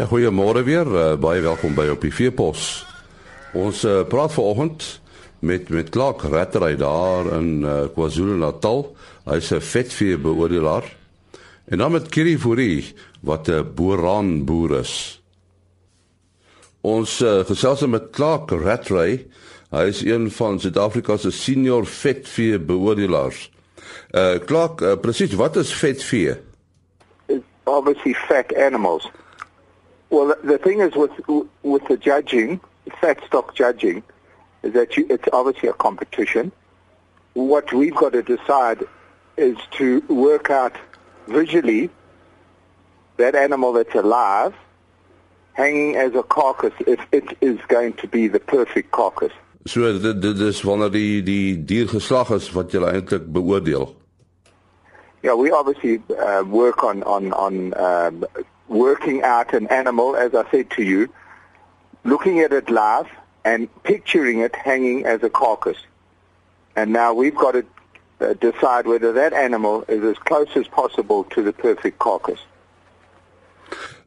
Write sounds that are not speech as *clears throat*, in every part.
Ja, goeiemôre weer. Uh, baie welkom by op die Veepos. Ons uh, praat vanoggend met met Clark Rattery daar in uh, KwaZulu-Natal. Hy's 'n vetvee beoordelaar. En dan met Kiri Fourie wat 'n boeraan boer is. Ons uh, gesels met Clark Rattery. Hy is een van Suid-Afrika se senior vetvee beoordelaars. Uh Clark, uh, presies, wat is vetvee? Obviously fat animals. Well, the thing is with with the judging, fat stock judging, is that you, it's obviously a competition. What we've got to decide is to work out visually that animal that's alive hanging as a carcass if it is going to be the perfect carcass. So dit dit is wanneer die die dier geslag is wat jy eintlik beoordeel. Yeah, we obviously uh, work on on on um, working out an animal, as I said to you, looking at it live and picturing it hanging as a carcass. And now we've got to uh, decide whether that animal is as close as possible to the perfect carcass.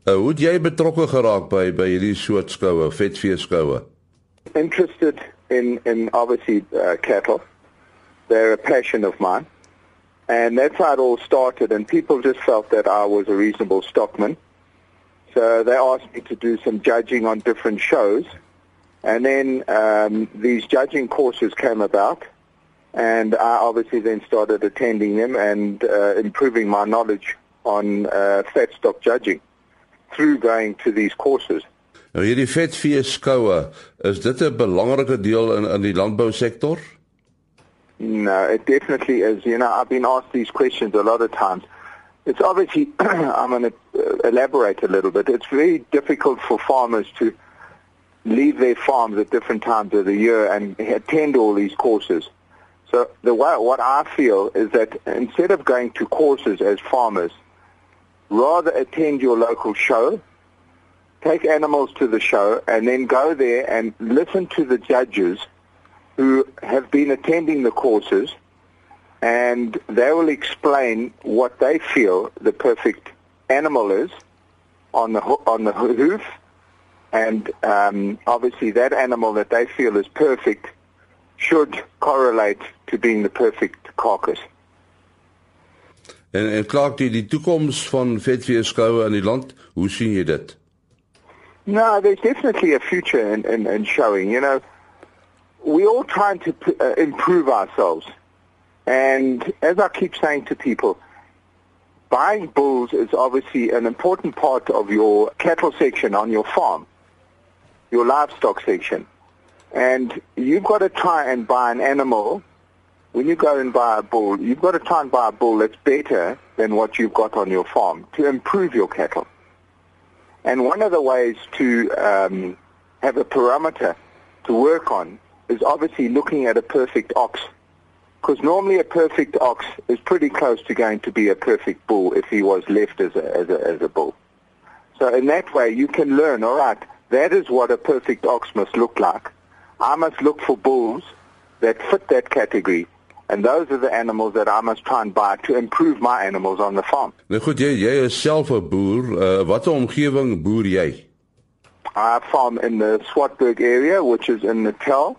Uh, hoe jy betrokke geraak by by hierdie soort skoue, vetvee skoue? Interested in in obviously uh, cattle. They're a passion of mine. And that's how it all started and people just felt that I was a reasonable stockman. So they asked me to do some judging on different shows. And then um, these judging courses came about. And I obviously then started attending them and uh, improving my knowledge on uh, fat stock judging through going to these courses. Nou hierdie vetvee skoue, is dit 'n belangrike deel in in die landbousektor? No, it definitely is. You know, I've been asked these questions a lot of times. It's obviously, *clears throat* I'm going to uh, elaborate a little bit. It's very difficult for farmers to leave their farms at different times of the year and attend all these courses. So the way, what I feel is that instead of going to courses as farmers, rather attend your local show, take animals to the show, and then go there and listen to the judges who have been attending the courses and they will explain what they feel the perfect animal is on the on the hoof, and um, obviously that animal that they feel is perfect should correlate to being the perfect carcass. En en klaar die die toekoms van vetveeskoue in die land, hoe sien jy dit? No, there's definitely a future in in in showing, you know. We're all trying to uh, improve ourselves. And as I keep saying to people, buying bulls is obviously an important part of your cattle section on your farm, your livestock section. And you've got to try and buy an animal. When you go and buy a bull, you've got to try and buy a bull that's better than what you've got on your farm to improve your cattle. And one of the ways to um, have a parameter to work on is obviously looking at a perfect ox because normally a perfect ox is pretty close to going to be a perfect bull if he was left as a, as a, as a bull. So in that way, you can learn, all right, that is what a perfect ox must look like. I must look for bulls that fit that category. And those are the animals that I must try and buy to improve my animals on the farm. Nou goed, jy jy is self 'n boer. Uh, Watter omgewing boer jy? I farm in the Swartberg area, which is in Natal.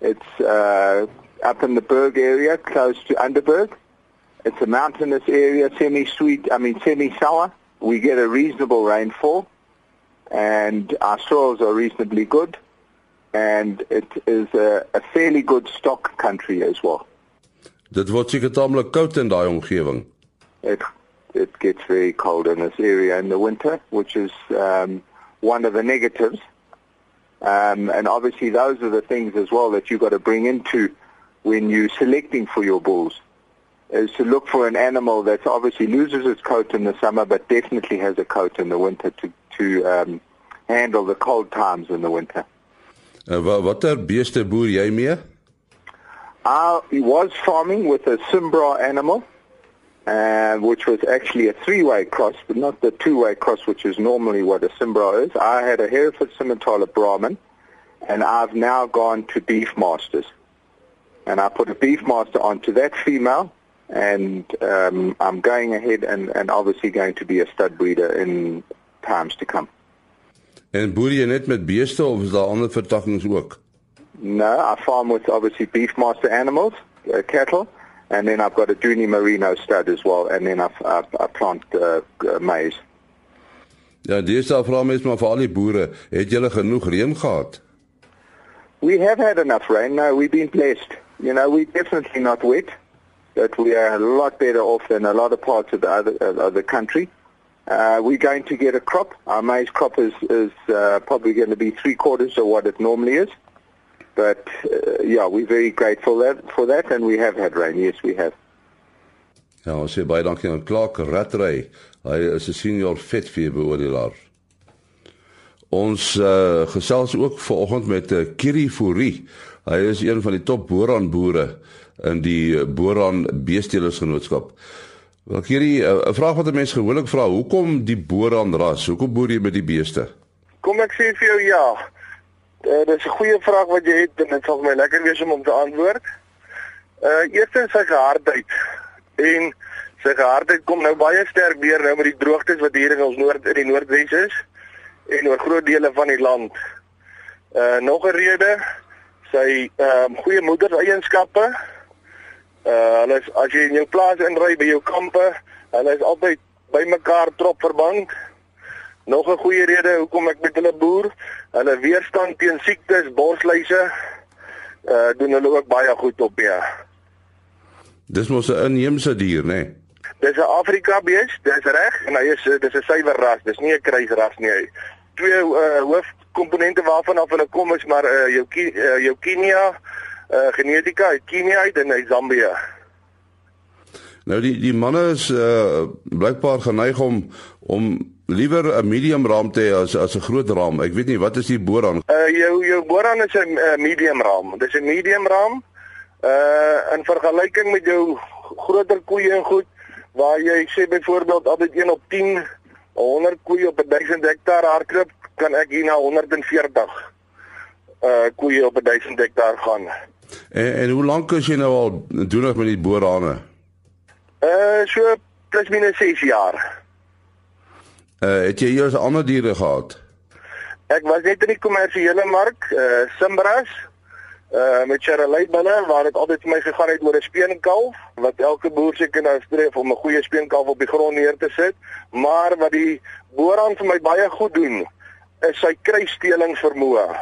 It's uh, up in the Berg area, close to Underberg. It's a mountainous area, semi-sweet, I mean semi-sour. We get a reasonable rainfall, and our soils are reasonably good, and it is a, a fairly good stock country as well. Dit word seker taamlik koud in daai omgewing. It it gets very cold in this area in the winter, which is um, one of the negatives. Um, and obviously, those are the things as well that you've got to bring into when you're selecting for your bulls is to look for an animal that obviously loses its coat in the summer but definitely has a coat in the winter to to um, handle the cold times in the winter. Uh, watter beeste boer jy mee? I was farming with a Simbra animal, uh, which was actually a three-way cross, but not the two-way cross, which is normally what a Simbra is. I had a Hereford Simmental Brahman, and I've now gone to Beef Masters. And I put a beef master onto that female, and um, I'm going ahead and, and obviously going to be a stud breeder in times to come. En boer jy net met beeste of is daar ander vertakkings ook? No, I farm with obviously beefmaster animals, uh, cattle, and then I've got a Dooney Merino stud as well, and then I've, I've, I plant uh, maize. Ja, dis al vra mens maar vir al die boere, het julle genoeg reën gehad? We have had enough rain. No, we've been blessed. You know, we're definitely not wet, but we are a lot better off than a lot of parts of the other of the country. Uh, we're going to get a crop. Our maize crop is, is uh, probably going to be three quarters of what it normally is. But uh, yeah, we're very grateful that, for that, and we have had rain. Yes, we have. Ja, ons sê baie dankie aan Clark Ratray. Hy is 'n senior vetveebeoordelaar. Ons uh, gesels ook vanoggend met uh, Kiri Fourie. Hy is een van die top boeran boere in die Boeran Beestelersgenootskap. Wel Kiri, eh, 'n vraag wat 'n mens gewoonlik vra, hoekom die Boeran ras? Hoekom boer jy met die beeste? Kom ek sê vir jou ja. Uh, dit is 'n goeie vraag wat jy het en dit sal my lekker wees om om te antwoord. Uh eerstens sy gehardheid. En sy gehardheid kom nou baie sterk deur nou met die droogtes wat hier in ons noord in die noordwes is en oor groot dele van die land. Uh nog 'n rede, sy ehm uh, goeie moedereienskappe. Uh hulle is, as jy in jou plaas inry by jou kampe, hulle is altyd bymekaar trop verband. Nog 'n goeie rede hoekom ek met hulle boer, hulle weerstand teen siektes, borsluise, uh doen hulle ook baie goed op ja. Dis mos 'n inheemse dier, né? Nee? Dis 'n Afrika bees, dis reg en hy is dis 'n suiwer ras, dis nie 'n kruisras nie. Twee uh, hoofkomponente waarvan af hulle kom is maar uh, jou uh, jou Kenia uh, genetika uit Kenia uit en uit Zambia. Nou die die manne is uh, blykbaar geneig om om liewer 'n medium raam te hê as as 'n groot raam. Ek weet nie wat is die boran? Uh jou jou boran is 'n uh, medium raam. Dis 'n medium raam. Uh in vergelyking met jou groter koeie en goed waar jy sê byvoorbeeld altyd 1 op 10 100 koeie op 1000 hektaar hardloop, kan ek hier na 140 uh koeie op 1000 hektaar gaan. En en hoe lank is jy nou al doenig met die boerhane? Uh so plus minus 6 jaar. Uh het jy eers ander diere gehad? Ek was net in die kommersiële mark, uh Simbras, uh met Charolais binne waar dit altyd vir my gegaan het oor 'n speenkalf wat elke boer seker nou streef om 'n goeie speenkalf op die grond neer te sit, maar wat die boeraan vir my baie goed doen is sy kruissteling vermoë.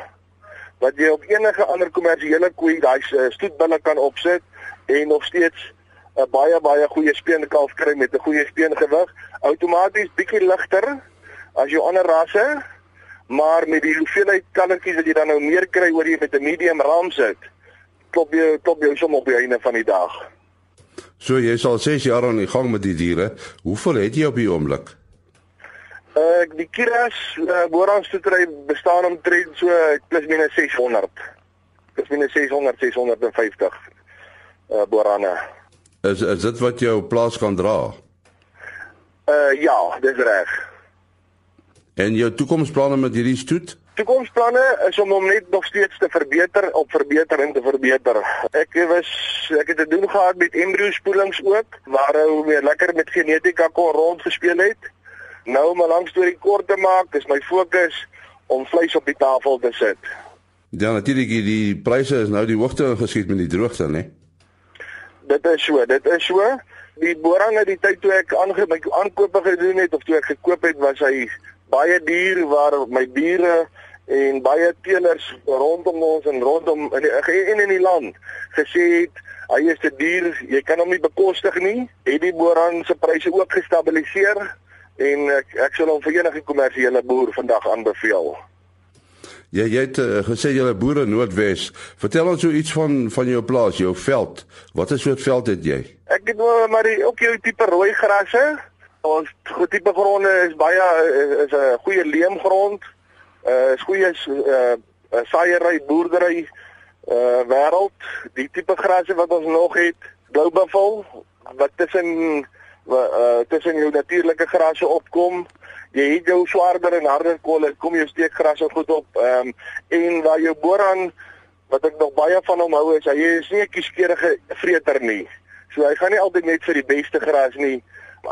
Wat jy op enige ander kommersiële koei daai uh, stoetbille kan opsit en nog steeds 'n baie baie goeie speenkalf kry met 'n goeie speengewig, outomaties bietjie ligter as jou ander rasse maar met die hoeveelheid kalletjies wat jy dan nou meer kry oor jy met 'n medium ram sit, klop jy klop jy som op die einde van die dag. So jy sal 6 jaar aan die gang met die diere. Hoeveel het jy op die oomblik? Uh die kiras uh, boerangstoetry bestaan omtrent so plus minus 600. Plus minus 600 650 uh boerane. Is is dit wat jou plaas kan dra? Uh ja, dis reg. En jou toekomsplanne met hierdie stoet? Toekomsplanne is om hom net nog steeds te verbeter, op verbeter en te verbeter. Ek was ek het te doen gehad met embryo spoelings ook waar hy weer lekker met genetika kon rondgespeel het. Nou om 'n lang storie kort te maak, dis my fokus om vleis op die tafel te sit. Ja, natuurlik die pryse is nou die hoogte geskiet met die droogte, né? Dit is so, dit is so. Die borange die tyd toe ek aange my aankope gedoen het of toe ek gekoop het, was hy baie duur waar my bure en baie teelers rondom ons en rondom in die, in, in die land gesê het hy is te duur, jy kan hom nie bekostig nie. Het die boeran se pryse ook gestabiliseer en ek ek sal hom vir enige kommersiële boer vandag aanbeveel. Ja, jy het uh, gesê jy is boere Noordwes. Vertel ons so iets van van jou plaas, jou veld. Wat 'n soort veld het jy? Ek het maar die ook jou tipe rooi grasse Ons tipe gronde is baie is 'n goeie leemgrond. Uh is goeie uh saaiery, boerdery uh wêreld. Die tipe grasse wat ons nog het, bloubuffel wat tussen uh tussen jou natuurlike grasse opkom. Jy het jou swaarder en harder kolle, kom jou steekgrasse goed op. Ehm um, en waar jou boran wat ek nog baie van hom hou is, hy is nie 'n kieskeurige vreter nie. So hy gaan nie altyd net vir die beste gras nie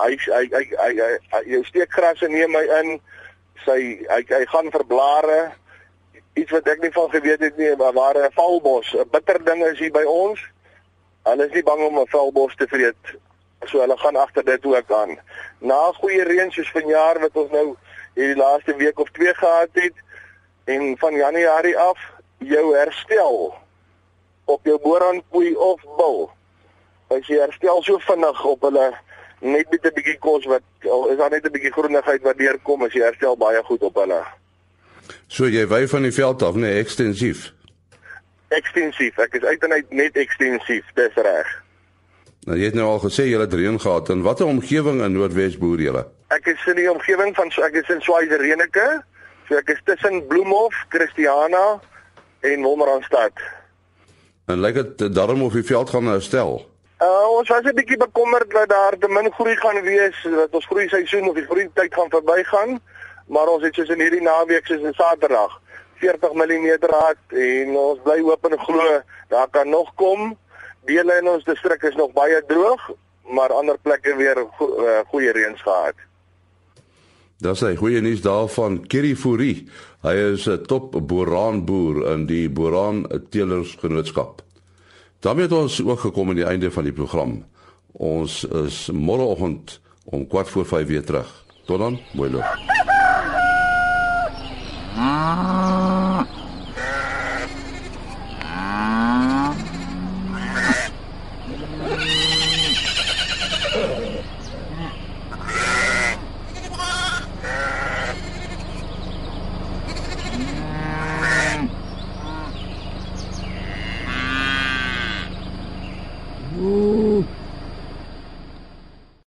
hy hy hy hy, hy, hy jou steekgrasse neem hy in Sy hy, hy gaan vir blare iets wat ek nie van geweet het nie, maar waar 'n valbos, 'n bitter ding is hier by ons. Hulle is nie bang om 'n valbos te vreet. So hulle gaan agter dit ook aan. Na goeie reën soos vanjaar wat ons nou hierdie laaste week of twee gehad het en van Januarie af jou herstel op jou borankoei of bul. As jy herstel so vinnig op hulle net met 'n bietjie kos wat is daar net 'n bietjie groenigheid wat deurkom as jy herstel baie goed op hulle. So jy wy van die veld af, nee, ekstensief. Ekstensief. Ek is uit en uit net ekstensief, dis reg. Nou jy het nou al gesê jy het reën gehad en watter omgewing in Noordwes boer jy? Ek is in die omgewing van ek is in Swaziland. So ek is tussen Bloemhof, Christiana en Wolmaranstad. En lyk dit daarom of die veld gaan herstel? Uh, ons was 'n bietjie bekommerd dat daar te min groei gaan wees, dat ons groei seisoen of die groei tyd gaan verbygaan, maar ons het soos in hierdie naweek soos in Saterdag 40 mm gehad en ons bly hoop en glo daar kan nog kom. Dele in ons distrik is nog baie droog, maar ander plekke weer go uh, goeie reëns gehad. Dis 'n goeie nuus daarvan Kirifuri. Hy is 'n top boraanboer in die Boraan Teelersgenootskap. Daarmee het ons ook gekom aan die einde van die program. Ons is môreoggend om 4 voor 5 weer terug. Tot dan, mooi loop.